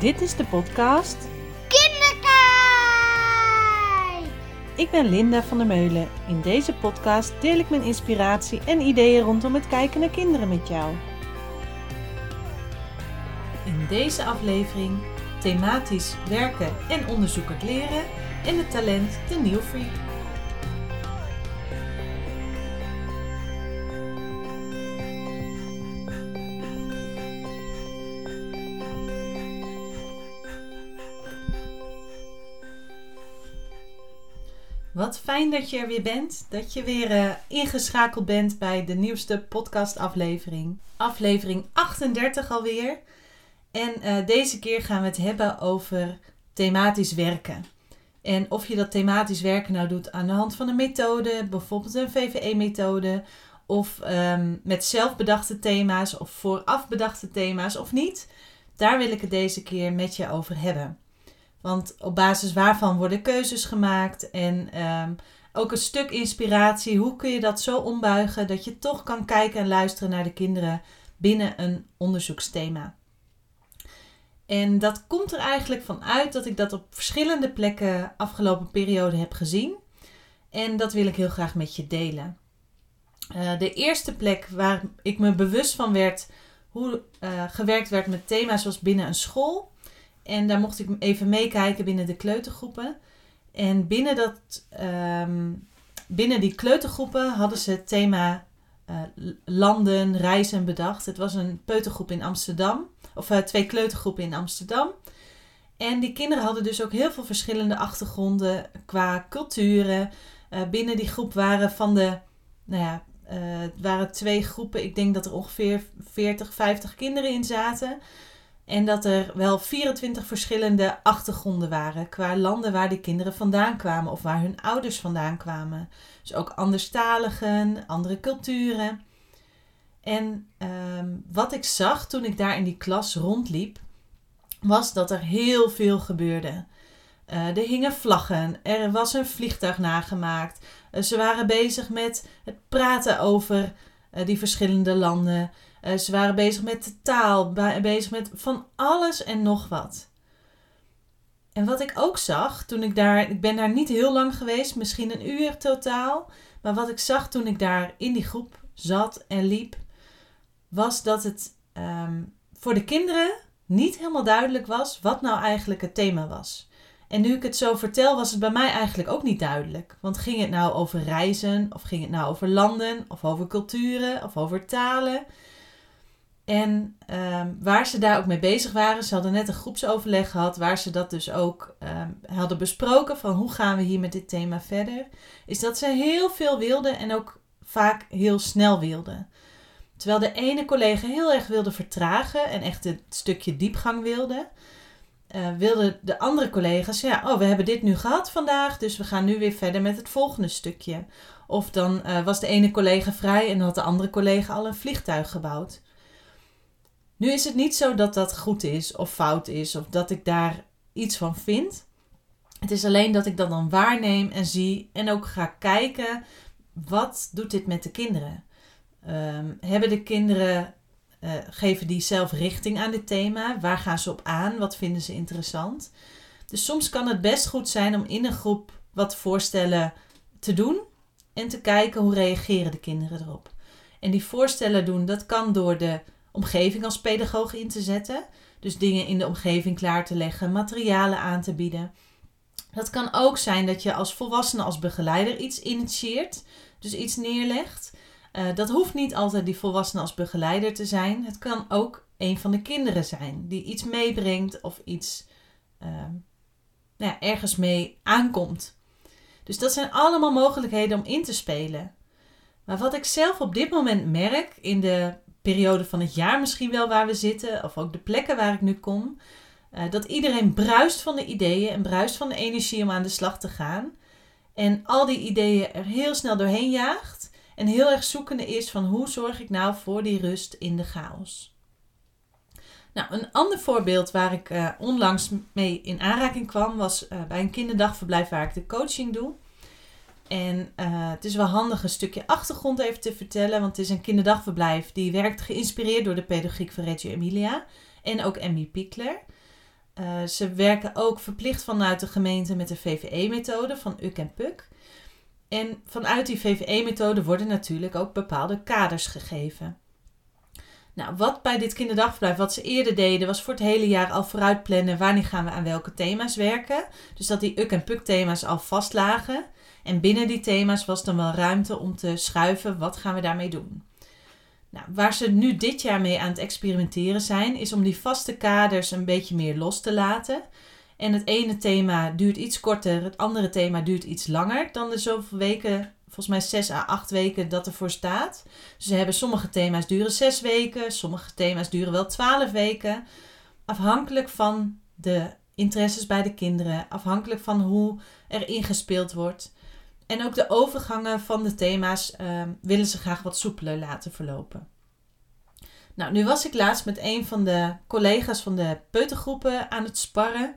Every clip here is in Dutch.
Dit is de podcast Kinderkijk! Ik ben Linda van der Meulen. In deze podcast deel ik mijn inspiratie en ideeën rondom het kijken naar kinderen met jou. In deze aflevering thematisch werken en onderzoekend leren en het talent de nieuwfreak. Wat fijn dat je er weer bent. Dat je weer eh, ingeschakeld bent bij de nieuwste podcastaflevering. Aflevering 38 alweer. En eh, deze keer gaan we het hebben over thematisch werken. En of je dat thematisch werken nou doet aan de hand van een methode, bijvoorbeeld een VVE-methode, of ehm, met zelfbedachte thema's of vooraf bedachte thema's of niet, daar wil ik het deze keer met je over hebben. Want op basis waarvan worden keuzes gemaakt en ehm, ook een stuk inspiratie. Hoe kun je dat zo ombuigen dat je toch kan kijken en luisteren naar de kinderen binnen een onderzoeksthema? En dat komt er eigenlijk van uit dat ik dat op verschillende plekken afgelopen periode heb gezien. En dat wil ik heel graag met je delen. Uh, de eerste plek waar ik me bewust van werd hoe uh, gewerkt werd met thema's was binnen een school. En daar mocht ik even meekijken binnen de kleutergroepen. En binnen, dat, um, binnen die kleutergroepen hadden ze het thema uh, landen, reizen bedacht. Het was een peutergroep in Amsterdam. Of uh, twee kleutergroepen in Amsterdam. En die kinderen hadden dus ook heel veel verschillende achtergronden qua culturen. Uh, binnen die groep waren van de, nou ja, het waren twee groepen. Ik denk dat er ongeveer 40, 50 kinderen in zaten. En dat er wel 24 verschillende achtergronden waren qua landen waar die kinderen vandaan kwamen of waar hun ouders vandaan kwamen. Dus ook anderstaligen, andere culturen. En um, wat ik zag toen ik daar in die klas rondliep, was dat er heel veel gebeurde. Uh, er hingen vlaggen, er was een vliegtuig nagemaakt. Uh, ze waren bezig met het praten over uh, die verschillende landen. Uh, ze waren bezig met de taal, bezig met van alles en nog wat. En wat ik ook zag toen ik daar, ik ben daar niet heel lang geweest, misschien een uur totaal. Maar wat ik zag toen ik daar in die groep zat en liep, was dat het um, voor de kinderen niet helemaal duidelijk was wat nou eigenlijk het thema was. En nu ik het zo vertel, was het bij mij eigenlijk ook niet duidelijk. Want ging het nou over reizen, of ging het nou over landen, of over culturen, of over talen? En um, waar ze daar ook mee bezig waren, ze hadden net een groepsoverleg gehad waar ze dat dus ook um, hadden besproken van hoe gaan we hier met dit thema verder, is dat ze heel veel wilden en ook vaak heel snel wilden. Terwijl de ene collega heel erg wilde vertragen en echt het stukje diepgang wilde, uh, wilden de andere collega's, ja, oh, we hebben dit nu gehad vandaag, dus we gaan nu weer verder met het volgende stukje. Of dan uh, was de ene collega vrij en had de andere collega al een vliegtuig gebouwd. Nu is het niet zo dat dat goed is of fout is of dat ik daar iets van vind. Het is alleen dat ik dat dan waarneem en zie en ook ga kijken wat doet dit met de kinderen. Um, hebben de kinderen, uh, geven die zelf richting aan dit thema? Waar gaan ze op aan? Wat vinden ze interessant? Dus soms kan het best goed zijn om in een groep wat voorstellen te doen en te kijken hoe reageren de kinderen erop. En die voorstellen doen, dat kan door de omgeving als pedagoog in te zetten. Dus dingen in de omgeving klaar te leggen, materialen aan te bieden. Dat kan ook zijn dat je als volwassene, als begeleider iets initieert, dus iets neerlegt. Uh, dat hoeft niet altijd die volwassene als begeleider te zijn. Het kan ook een van de kinderen zijn die iets meebrengt of iets uh, nou ja, ergens mee aankomt. Dus dat zijn allemaal mogelijkheden om in te spelen. Maar wat ik zelf op dit moment merk in de periode van het jaar misschien wel waar we zitten, of ook de plekken waar ik nu kom, uh, dat iedereen bruist van de ideeën en bruist van de energie om aan de slag te gaan. En al die ideeën er heel snel doorheen jaagt en heel erg zoekende is van hoe zorg ik nou voor die rust in de chaos. Nou, een ander voorbeeld waar ik uh, onlangs mee in aanraking kwam was uh, bij een kinderdagverblijf waar ik de coaching doe. En uh, het is wel handig een stukje achtergrond even te vertellen, want het is een kinderdagverblijf die werkt geïnspireerd door de pedagogiek van Reggio Emilia en ook Emmy Piekler. Uh, ze werken ook verplicht vanuit de gemeente met de VVE-methode van UK en PUK. En vanuit die VVE-methode worden natuurlijk ook bepaalde kaders gegeven. Nou, wat bij dit kinderdagverblijf, wat ze eerder deden, was voor het hele jaar al vooruit plannen wanneer gaan we aan welke thema's werken. Dus dat die UK en PUK thema's al vastlagen. En binnen die thema's was dan wel ruimte om te schuiven, wat gaan we daarmee doen. Nou, waar ze nu dit jaar mee aan het experimenteren zijn, is om die vaste kaders een beetje meer los te laten. En het ene thema duurt iets korter, het andere thema duurt iets langer dan de zoveel weken, volgens mij 6 à 8 weken dat ervoor staat. Dus ze hebben sommige thema's duren 6 weken, sommige thema's duren wel 12 weken. Afhankelijk van de interesses bij de kinderen, afhankelijk van hoe er ingespeeld wordt. En ook de overgangen van de thema's uh, willen ze graag wat soepeler laten verlopen. Nou, nu was ik laatst met een van de collega's van de peutergroepen aan het sparren.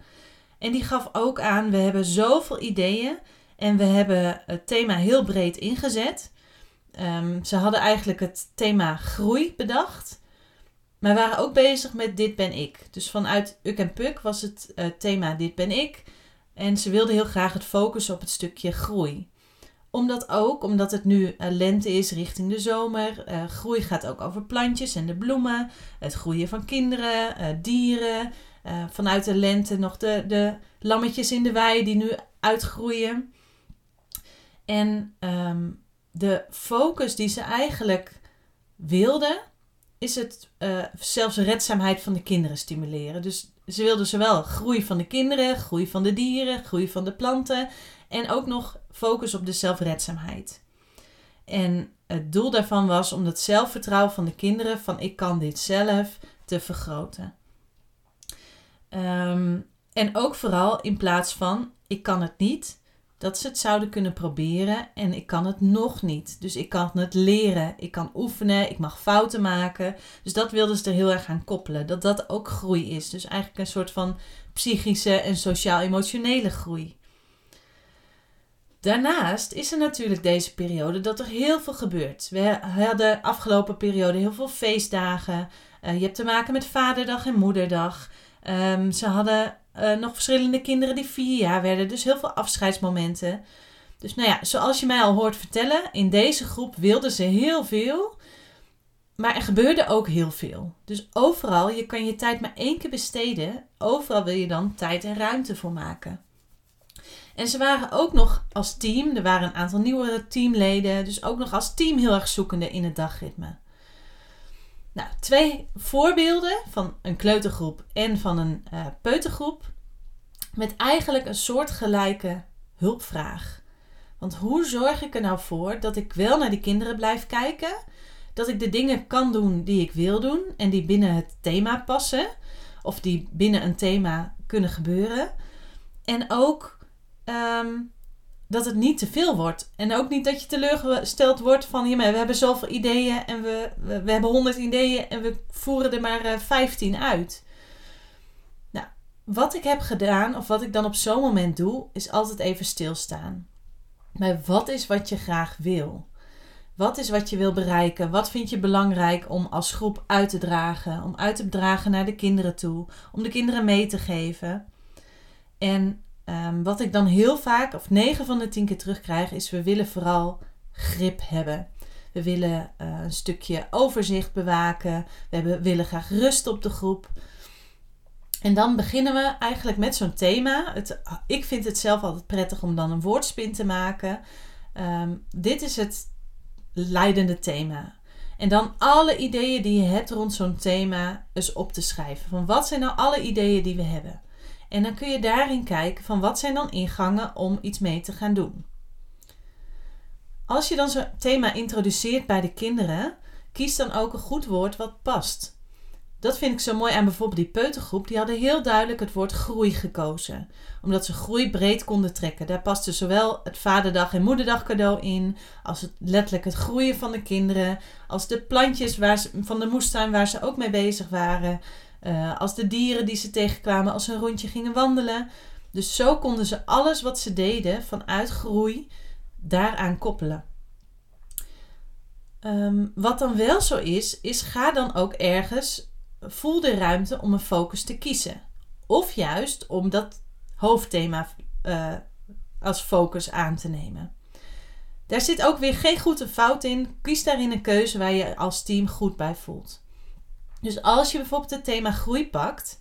En die gaf ook aan, we hebben zoveel ideeën en we hebben het thema heel breed ingezet. Um, ze hadden eigenlijk het thema groei bedacht. Maar waren ook bezig met dit ben ik. Dus vanuit Uk en Puk was het uh, thema dit ben ik. En ze wilden heel graag het focussen op het stukje groei omdat ook, omdat het nu uh, lente is richting de zomer. Uh, groei gaat ook over plantjes en de bloemen. Het groeien van kinderen, uh, dieren. vanuit de lente nog de, de lammetjes in de wei die nu uitgroeien. En um, de focus die ze eigenlijk wilden, is het zelfs redzaamheid van de kinderen stimuleren. Dus ze wilden zowel groei van de kinderen, groei van de dieren, groei van de planten. En ook nog focus op de zelfredzaamheid. En het doel daarvan was om het zelfvertrouwen van de kinderen van ik kan dit zelf te vergroten. Ehm, en ook vooral in plaats van ik kan het niet, dat ze het zouden kunnen proberen en ik kan het nog niet. Dus ik kan het leren, ik kan oefenen, ik mag fouten maken. Dus dat wilden ze er heel erg aan koppelen, dat dat ook groei is. Dus eigenlijk een soort van psychische en sociaal-emotionele groei. Daarnaast is er natuurlijk deze periode dat er heel veel gebeurt. We hadden afgelopen periode heel veel feestdagen. Uh, je hebt te maken met Vaderdag en Moederdag. Um, ze hadden uh, nog verschillende kinderen die vier jaar werden. Dus heel veel afscheidsmomenten. Dus nou ja, zoals je mij al hoort vertellen, in deze groep wilden ze heel veel. Maar er gebeurde ook heel veel. Dus overal, je kan je tijd maar één keer besteden. Overal wil je dan tijd en ruimte voor maken. En ze waren ook nog als team, er waren een aantal nieuwere teamleden, dus ook nog als team heel erg zoekende in het dagritme. Nou, twee voorbeelden van een kleutergroep en van een uh, peutergroep met eigenlijk een soortgelijke hulpvraag. Want hoe zorg ik er nou voor dat ik wel naar die kinderen blijf kijken, dat ik de dingen kan doen die ik wil doen en die binnen het thema passen of die binnen een thema kunnen gebeuren. En ook Ehm, dat het niet te veel wordt. En ook niet dat je teleurgesteld wordt van... Ja, we hebben zoveel ideeën en we, we, hebben honderd ideeën... en we voeren er maar uh, eh, 15 uit. Nou, wat ik heb gedaan... of wat ik dan op zo'n moment doe... is altijd even stilstaan. Maar wat is wat je graag wil? Wat is wat je wil bereiken? Wat vind je belangrijk om als groep uit te dragen? Om uit te dragen naar de kinderen toe? Om de kinderen mee te geven? En Ehm, wat ik dan heel vaak, of 9 van de 10 keer terugkrijg, is we willen vooral grip hebben. We willen uh, een stukje overzicht bewaken. We hebben, willen graag rust op de groep. En dan beginnen we eigenlijk met zo'n thema. Het, ik vind het zelf altijd prettig om dan een woordspin te maken. Um, dit is het leidende thema. En dan alle ideeën die je hebt rond zo'n thema eens op te schrijven. Van wat zijn nou alle ideeën die we hebben? En dan kun je daarin kijken van wat zijn dan ingangen om iets mee te gaan doen. Als je dan zo'n thema introduceert bij de kinderen, kies dan ook een goed woord wat past. Dat vind ik zo mooi aan bijvoorbeeld die peutergroep. Die hadden heel duidelijk het woord groei gekozen. Omdat ze groei breed konden trekken. Daar paste zowel het vaderdag en moederdag cadeau in. Als het, letterlijk het groeien van de kinderen. Als de plantjes waar ze, van de moestuin waar ze ook mee bezig waren. Uh, als de dieren die ze tegenkwamen als ze een rondje gingen wandelen. Dus zo konden ze alles wat ze deden vanuit groei daaraan koppelen. Um, wat dan wel zo is, is ga dan ook ergens, voel de ruimte om een focus te kiezen. Of juist om dat hoofdthema uh, als focus aan te nemen. Daar zit ook weer geen goed of fout in. Kies daarin een keuze waar je als team goed bij voelt. Dus als je bijvoorbeeld het thema groei pakt,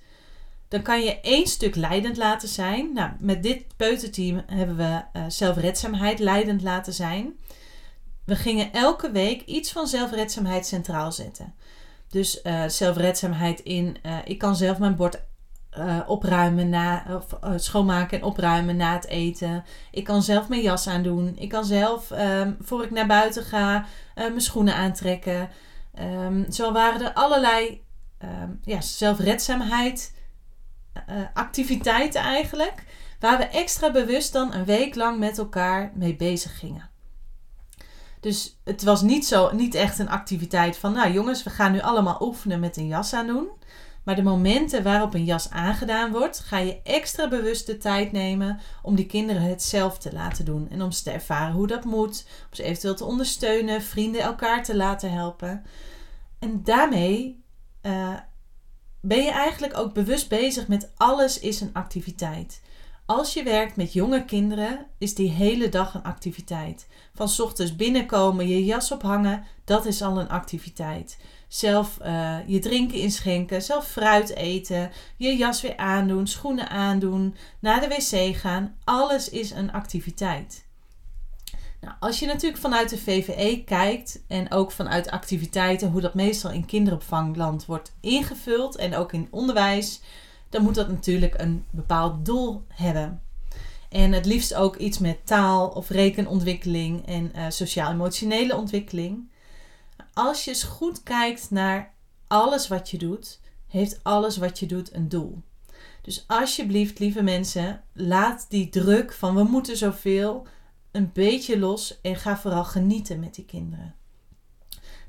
dan kan je één stuk leidend laten zijn. Nou, met dit peuterteam hebben we uh, zelfredzaamheid leidend laten zijn. We gingen elke week iets van zelfredzaamheid centraal zetten. Dus uh, zelfredzaamheid in, uh, ik kan zelf mijn bord opruimen na, of schoonmaken en opruimen na het eten. Ik kan zelf mijn jas aandoen. Ik kan zelf, um, voor ik naar buiten ga, mijn schoenen aantrekken. Um, zo waren er allerlei um, ja, zelfredzaamheid activiteiten eigenlijk. Waar we extra bewust dan een week lang met elkaar mee bezig gingen. Dus het was niet, zo, niet echt een activiteit van, nou jongens, we gaan nu allemaal oefenen met een jas aan doen. Maar de momenten waarop een jas aangedaan wordt, ga je extra bewust de tijd nemen om die kinderen het zelf te laten doen. En om ze te ervaren hoe dat moet, om ze eventueel te ondersteunen, vrienden elkaar te laten helpen. En daarmee uh, ben je eigenlijk ook bewust bezig met alles is een activiteit. Als je werkt met jonge kinderen, is die hele dag een activiteit. Van ochtends binnenkomen, je jas ophangen, dat is al een activiteit. Zelf uh, je drinken inschenken, zelf fruit eten, je jas weer aandoen, schoenen aandoen, naar de wc gaan, alles is een activiteit. Nou, als je natuurlijk vanuit de VVE kijkt en ook vanuit activiteiten, hoe dat meestal in kinderopvangland wordt ingevuld en ook in onderwijs, dan moet dat natuurlijk een bepaald doel hebben. En het liefst ook iets met taal of rekenontwikkeling en uh, sociaal-emotionele ontwikkeling. Als je eens goed kijkt naar alles wat je doet, heeft alles wat je doet een doel. Dus alsjeblieft, lieve mensen, laat die druk van we moeten zoveel een beetje los en ga vooral genieten met die kinderen.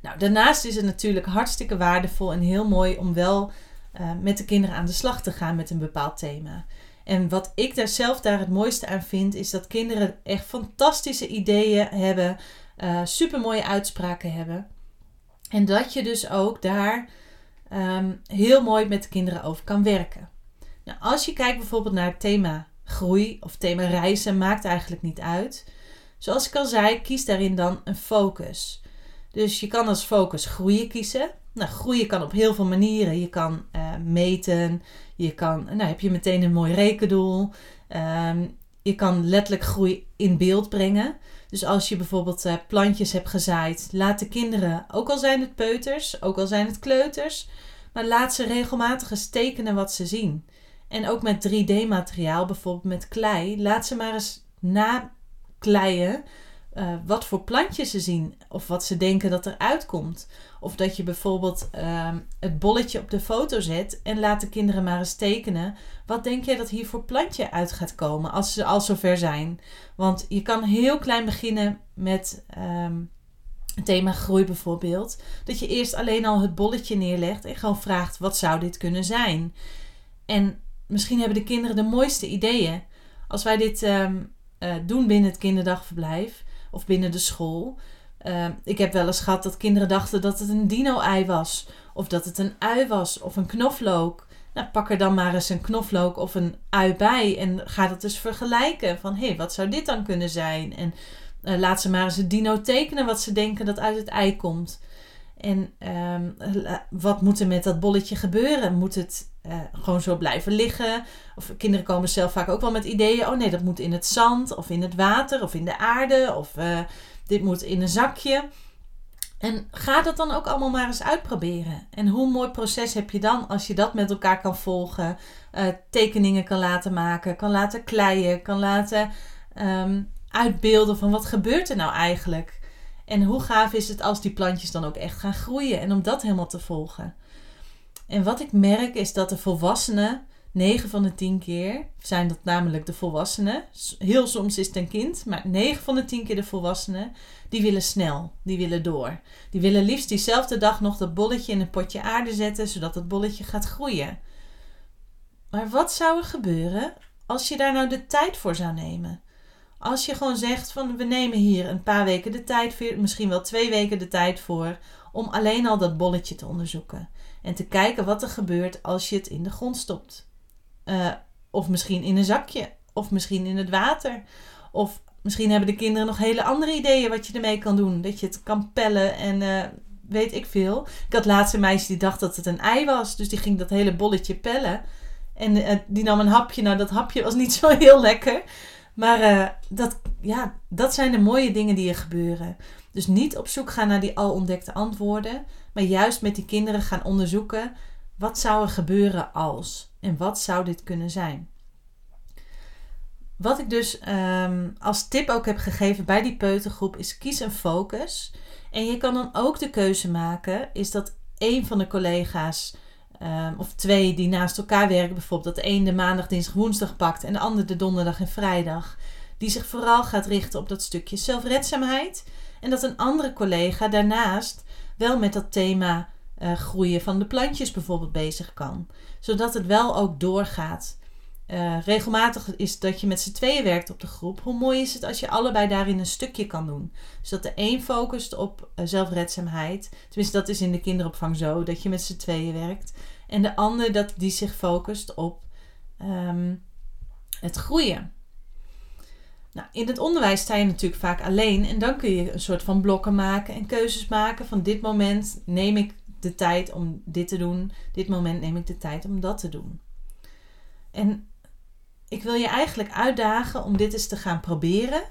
Nou, daarnaast is het natuurlijk hartstikke waardevol en heel mooi om wel uh, met de kinderen aan de slag te gaan met een bepaald thema. En wat ik daar zelf daar het mooiste aan vind, is dat kinderen echt fantastische ideeën hebben, uh, supermooie uitspraken hebben. En dat je dus ook daar um, heel mooi met de kinderen over kan werken. Nou, als je kijkt bijvoorbeeld naar het thema groei of thema reizen, maakt eigenlijk niet uit. Zoals ik al zei, kies daarin dan een focus. Dus je kan als focus groeien kiezen. Nou, groeien kan op heel veel manieren. Je kan uh, meten, je kan, nou heb je meteen een mooi rekendoel. Um, je kan letterlijk groei in beeld brengen. Dus als je bijvoorbeeld uh, plantjes hebt gezaaid, laat de kinderen, ook al zijn het peuters, ook al zijn het kleuters, maar laat ze regelmatig eens tekenen wat ze zien. En ook met 3D-materiaal, bijvoorbeeld met klei, laat ze maar eens nakleien uh, wat voor plantjes ze zien of wat ze denken dat er uitkomt. Of dat je bijvoorbeeld uh, het bolletje op de foto zet en laat de kinderen maar eens tekenen. Wat denk jij dat hier voor plantje uit gaat komen als ze al zover zijn? Want je kan heel klein beginnen met um, het thema groei bijvoorbeeld. Dat je eerst alleen al het bolletje neerlegt en gewoon vraagt wat zou dit kunnen zijn? En misschien hebben de kinderen de mooiste ideeën. Als wij dit um, uh, doen binnen het kinderdagverblijf of binnen de school. Uh, ik heb wel eens gehad dat kinderen dachten dat het een dino-ei was. Of dat het een ui was of een knoflook. Nou, pak er dan maar eens een knoflook of een ui bij en ga dat dus vergelijken. Van hé, hey, wat zou dit dan kunnen zijn? En uh, laat ze maar eens een dino tekenen wat ze denken dat uit het ei komt. En um, wat moet er met dat bolletje gebeuren? Moet het uh, gewoon zo blijven liggen? Of kinderen komen zelf vaak ook wel met ideeën. Oh nee, dat moet in het zand of in het water of in de aarde. Of uh, dit moet in een zakje. En ga dat dan ook allemaal maar eens uitproberen. En hoe mooi proces heb je dan als je dat met elkaar kan volgen. Tekeningen kan laten maken, kan laten kleien, kan laten um, uitbeelden van wat gebeurt er nou eigenlijk. En hoe gaaf is het als die plantjes dan ook echt gaan groeien en om dat helemaal te volgen. En wat ik merk is dat de volwassenen, 9 van de 10 keer, zijn dat namelijk de volwassenen. Heel soms is het een kind, maar 9 van de 10 keer de volwassenen, die willen snel, die willen door. Die willen liefst diezelfde dag nog dat bolletje in een potje aarde zetten, zodat het bolletje gaat groeien. Maar wat zou er gebeuren als je daar nou de tijd voor zou nemen? Als je gewoon zegt van we nemen hier een paar weken de tijd misschien wel twee weken de tijd voor, om alleen al dat bolletje te onderzoeken. En te kijken wat er gebeurt als je het in de grond stopt. Uh, of misschien in een zakje. Of misschien in het water. Of misschien hebben de kinderen nog hele andere ideeën wat je ermee kan doen. Dat je het kan pellen en uh, weet ik veel. Ik had laatst een meisje die dacht dat het een ei was. Dus die ging dat hele bolletje pellen. En uh, die nam een hapje. Nou, dat hapje was niet zo heel lekker. Maar uh, dat, ja, dat zijn de mooie dingen die er gebeuren. Dus niet op zoek gaan naar die al ontdekte antwoorden. Maar juist met die kinderen gaan onderzoeken. Wat zou er gebeuren als? En wat zou dit kunnen zijn? Wat ik dus um, als tip ook heb gegeven bij die peutergroep is kies een focus. En je kan dan ook de keuze maken, is dat een van de collega's um, of twee die naast elkaar werken, bijvoorbeeld dat de een de maandag, dinsdag, woensdag pakt en de ander de donderdag en vrijdag, die zich vooral gaat richten op dat stukje zelfredzaamheid. En dat een andere collega daarnaast wel met dat thema uh, groeien van de plantjes bijvoorbeeld bezig kan. Zodat het wel ook doorgaat. Uh, regelmatig is dat je met z'n tweeën werkt op de groep. Hoe mooi is het als je allebei daarin een stukje kan doen? Dus dat de een focust op uh, zelfredzaamheid. Tenminste, dat is in de kinderopvang zo, dat je met z'n tweeën werkt. En de ander dat die zich focust op um, het groeien. Nou, in het onderwijs sta je natuurlijk vaak alleen en dan kun je een soort van blokken maken en keuzes maken. Van dit moment neem ik de tijd om dit te doen, dit moment neem ik de tijd om dat te doen. En ik wil je eigenlijk uitdagen om dit eens te gaan proberen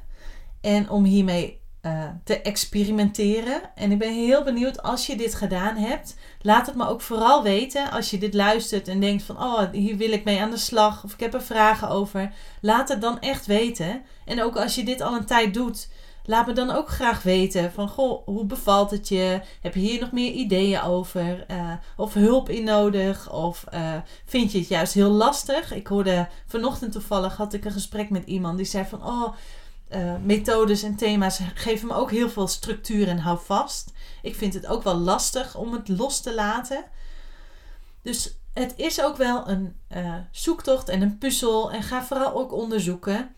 en om hiermee uh, te experimenteren. En ik ben heel benieuwd als je dit gedaan hebt. Laat het me ook vooral weten als je dit luistert en denkt van oh, hier wil ik mee aan de slag of ik heb er vragen over. Laat het dan echt weten. En ook als je dit al een tijd doet, laat me dan ook graag weten van goh, hoe bevalt het je? Heb je hier nog meer ideeën over? Uh, of hulp in nodig? Of uh, vind je het juist heel lastig? Ik hoorde vanochtend toevallig had ik een gesprek met iemand die zei van oh uh, methodes en thema's geven me ook heel veel structuur en hou vast. Ik vind het ook wel lastig om het los te laten. Dus het is ook wel een zoektocht en een puzzel. En ga vooral ook onderzoeken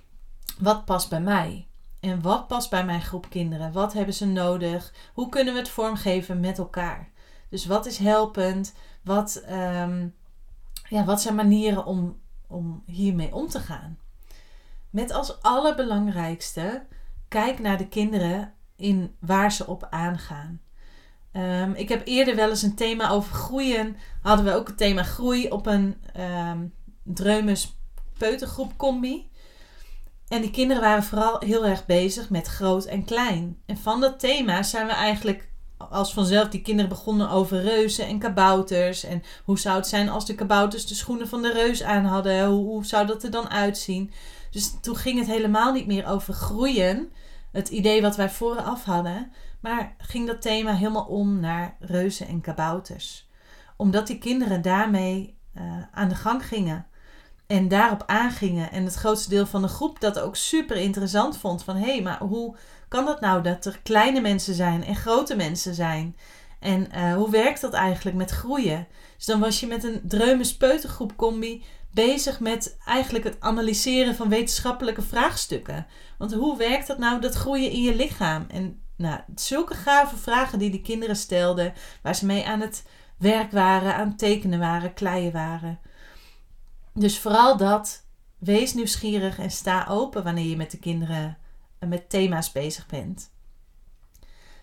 wat past bij mij. En wat past bij mijn groep kinderen? Wat hebben ze nodig? Hoe kunnen we het vormgeven met elkaar? Dus wat is helpend? Wat, um, ja, wat zijn manieren om, om hiermee om te gaan? Met als allerbelangrijkste, kijk naar de kinderen in waar ze op aangaan. Um, ik heb eerder wel eens een thema over groeien. Hadden we ook het thema groei op een um, Dreumes peutergroep combi. En die kinderen waren vooral heel erg bezig met groot en klein. En van dat thema zijn we eigenlijk als vanzelf die kinderen begonnen over reuzen en kabouters. En hoe zou het zijn als de kabouters de schoenen van de reus aan hadden? Hoe, hoe zou dat er dan uitzien? Dus toen ging het helemaal niet meer over groeien, het idee wat wij vooraf hadden, maar ging dat thema helemaal om naar reuzen en kabouters. Omdat die kinderen daarmee uh, aan de gang gingen en daarop aangingen. En het grootste deel van de groep dat ook super interessant vond. Van hé, hey, maar hoe kan dat nou dat er kleine mensen zijn en grote mensen zijn? En uh, hoe werkt dat eigenlijk met groeien? Dus dan was je met een dreumes peutergroep combi bezig met eigenlijk het analyseren van wetenschappelijke vraagstukken. Want hoe werkt dat nou, dat groeien in je lichaam? En nou, zulke gave vragen die die kinderen stelden, waar ze mee aan het werk waren, aan tekenen waren, kleien waren. Dus vooral dat, wees nieuwsgierig en sta open wanneer je met de kinderen met thema's bezig bent.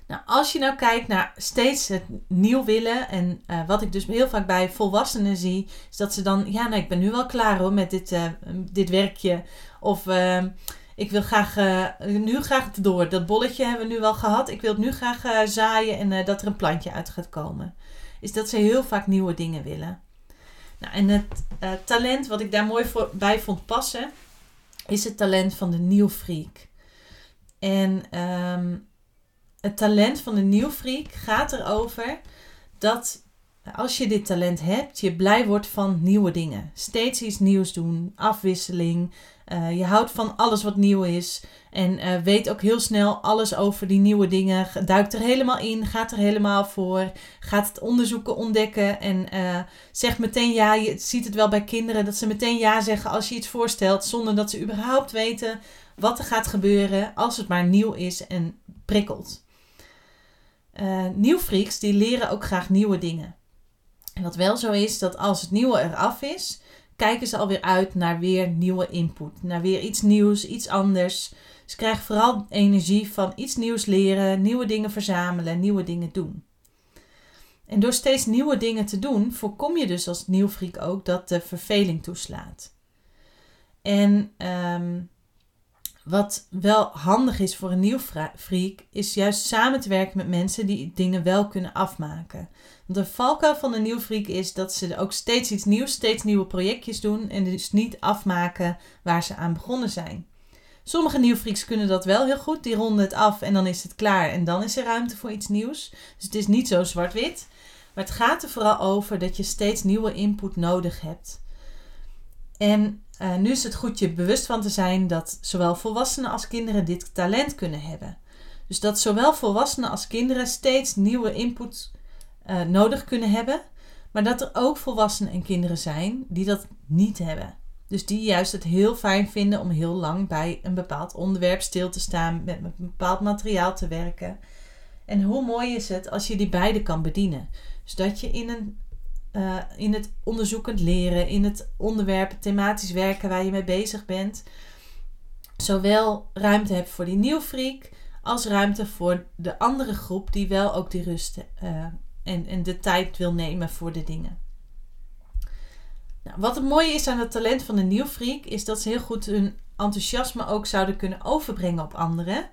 Nou, als je nou kijkt naar steeds het nieuw willen en uh, wat ik dus heel vaak bij volwassenen zie, is dat ze dan, ja, nou, ik ben nu wel klaar hoor met dit, uh, dit werkje. Of uh, ik wil graag, nu graag door. Dat bolletje hebben we nu wel gehad. Ik wil het nu graag zaaien en dat er een plantje uit gaat komen. Is dat ze heel vaak nieuwe dingen willen. Nou, en het talent wat ik daar mooi voor, bij vond passen, is het talent van de nieuwfreak. En um, het talent van de nieuwfreak gaat erover dat als je dit talent hebt, je blij wordt van nieuwe dingen. Steeds iets nieuws doen, afwisseling. Uh, je houdt van alles wat nieuw is. En uh, weet ook heel snel alles over die nieuwe dingen. Duikt er helemaal in, gaat er helemaal voor. Gaat het onderzoeken, ontdekken. En uh, zegt meteen ja. Je ziet het wel bij kinderen dat ze meteen ja zeggen als je iets voorstelt. Zonder dat ze überhaupt weten wat er gaat gebeuren. Als het maar nieuw is en prikkelt. Nieuwfreaks die leren ook graag nieuwe dingen. Wat wel zo is, dat als het nieuwe eraf is, kijken ze alweer uit naar weer nieuwe input. Naar weer iets nieuws, iets anders. Ze krijgen vooral energie van iets nieuws leren, nieuwe dingen verzamelen, nieuwe dingen doen. En door steeds nieuwe dingen te doen, voorkom je dus als nieuwfreak ook dat de verveling toeslaat. En um, wat wel handig is voor een nieuw freak, is juist samen te werken met mensen die dingen wel kunnen afmaken. Want de valkuil van een nieuw freak is dat ze ook steeds iets nieuws, steeds nieuwe projectjes doen en dus niet afmaken waar ze aan begonnen zijn. Sommige nieuwfreaks kunnen dat wel heel goed, die ronden het af en dan is het klaar en dan is er ruimte voor iets nieuws. Dus het is niet zo zwart-wit. Maar het gaat er vooral over dat je steeds nieuwe input nodig hebt. En uh, nu is het goed je bewust van te zijn dat zowel volwassenen als kinderen dit talent kunnen hebben. Dus dat zowel volwassenen als kinderen steeds nieuwe input uh, nodig kunnen hebben, maar dat er ook volwassenen en kinderen zijn die dat niet hebben. Dus die juist het heel fijn vinden om heel lang bij een bepaald onderwerp stil te staan, met een bepaald materiaal te werken. En hoe mooi is het als je die beide kan bedienen? Dus dat je in een uh, in het onderzoekend leren, in het onderwerp thematisch werken waar je mee bezig bent, zowel ruimte hebt voor die nieuwfreak als ruimte voor de andere groep die wel ook die rust uh, en, en de tijd wil nemen voor de dingen. Nou, wat het mooie is aan het talent van de nieuwfreak is dat ze heel goed hun enthousiasme ook zouden kunnen overbrengen op anderen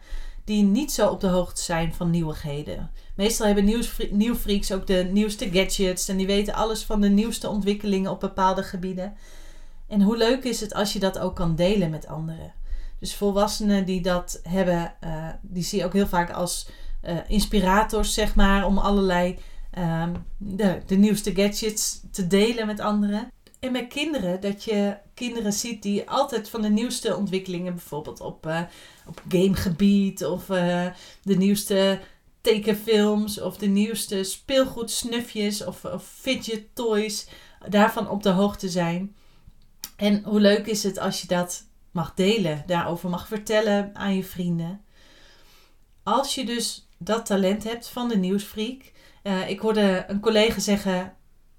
die niet zo op de hoogte zijn van nieuwigheden. Meestal hebben nieuwfreaks ook de nieuwste gadgets en die weten alles van de nieuwste ontwikkelingen op bepaalde gebieden. En hoe leuk is het als je dat ook kan delen met anderen? Dus volwassenen die dat hebben, uh, die zie je ook heel vaak als uh, inspirators, zeg maar, om allerlei uh, de, de nieuwste gadgets te delen met anderen. En met kinderen, dat je kinderen ziet die altijd van de nieuwste ontwikkelingen, bijvoorbeeld op, uh, op gamegebied of uh, de nieuwste tekenfilms of de nieuwste speelgoedsnufjes of, of fidget toys, daarvan op de hoogte zijn. En hoe leuk is het als je dat mag delen, daarover mag vertellen aan je vrienden. Als je dus dat talent hebt van de nieuwsfreak. Uh, ik hoorde een collega zeggen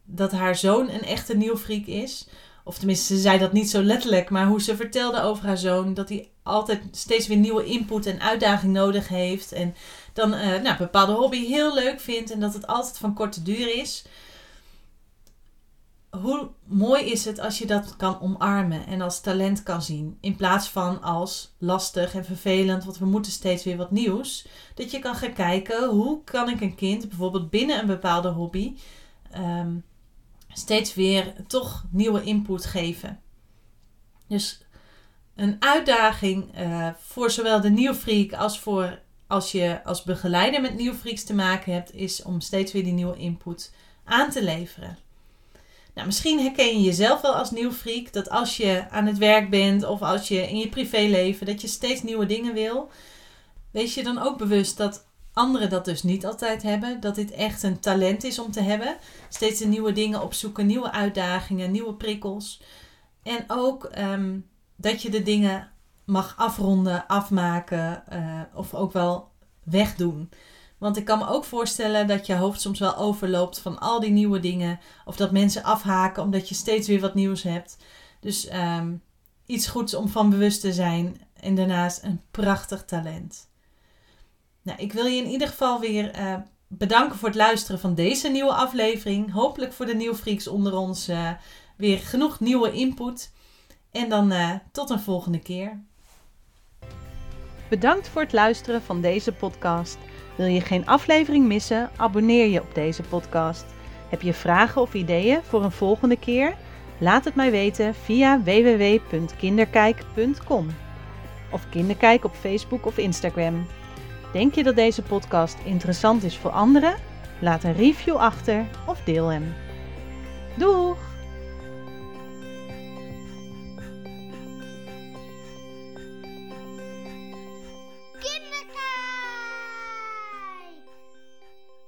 dat haar zoon een echte nieuwfreak is. Of tenminste, ze zei dat niet zo letterlijk, maar hoe ze vertelde over haar zoon, dat hij altijd steeds weer nieuwe input en uitdaging nodig heeft. En dan uh, nou, een bepaalde hobby heel leuk vindt en dat het altijd van korte duur is. Hoe mooi is het als je dat kan omarmen en als talent kan zien, in plaats van als lastig en vervelend, want we moeten steeds weer wat nieuws. Dat je kan gaan kijken hoe kan ik een kind bijvoorbeeld binnen een bepaalde hobby um, steeds weer toch nieuwe input geven. Dus een uitdaging uh, voor zowel de nieuwfreak als voor als je als begeleider met nieuwfreaks te maken hebt, is om steeds weer die nieuwe input aan te leveren. Nou, misschien herken je jezelf wel als nieuwfreak dat als je aan het werk bent of als je in je privéleven dat je steeds nieuwe dingen wil. Wees je dan ook bewust dat anderen dat dus niet altijd hebben. Dat dit echt een talent is om te hebben. Steeds nieuwe dingen opzoeken, nieuwe uitdagingen, nieuwe prikkels. En ook ehm, dat je de dingen mag afronden, afmaken uh, of ook wel wegdoen. Want ik kan me ook voorstellen dat je hoofd soms wel overloopt van al die nieuwe dingen. Of dat mensen afhaken omdat je steeds weer wat nieuws hebt. Dus um, iets goeds om van bewust te zijn. En daarnaast een prachtig talent. Nou, ik wil je in ieder geval weer uh, bedanken voor het luisteren van deze nieuwe aflevering. Hopelijk voor de nieuwfreaks onder ons uh, weer genoeg nieuwe input. En dan uh, tot een volgende keer. Bedankt voor het luisteren van deze podcast. Wil je geen aflevering missen? Abonneer je op deze podcast. Heb je vragen of ideeën voor een volgende keer? Laat het mij weten via www.kinderkijk.com of Kinderkijk op Facebook of Instagram. Denk je dat deze podcast interessant is voor anderen? Laat een review achter of deel hem. Doeg!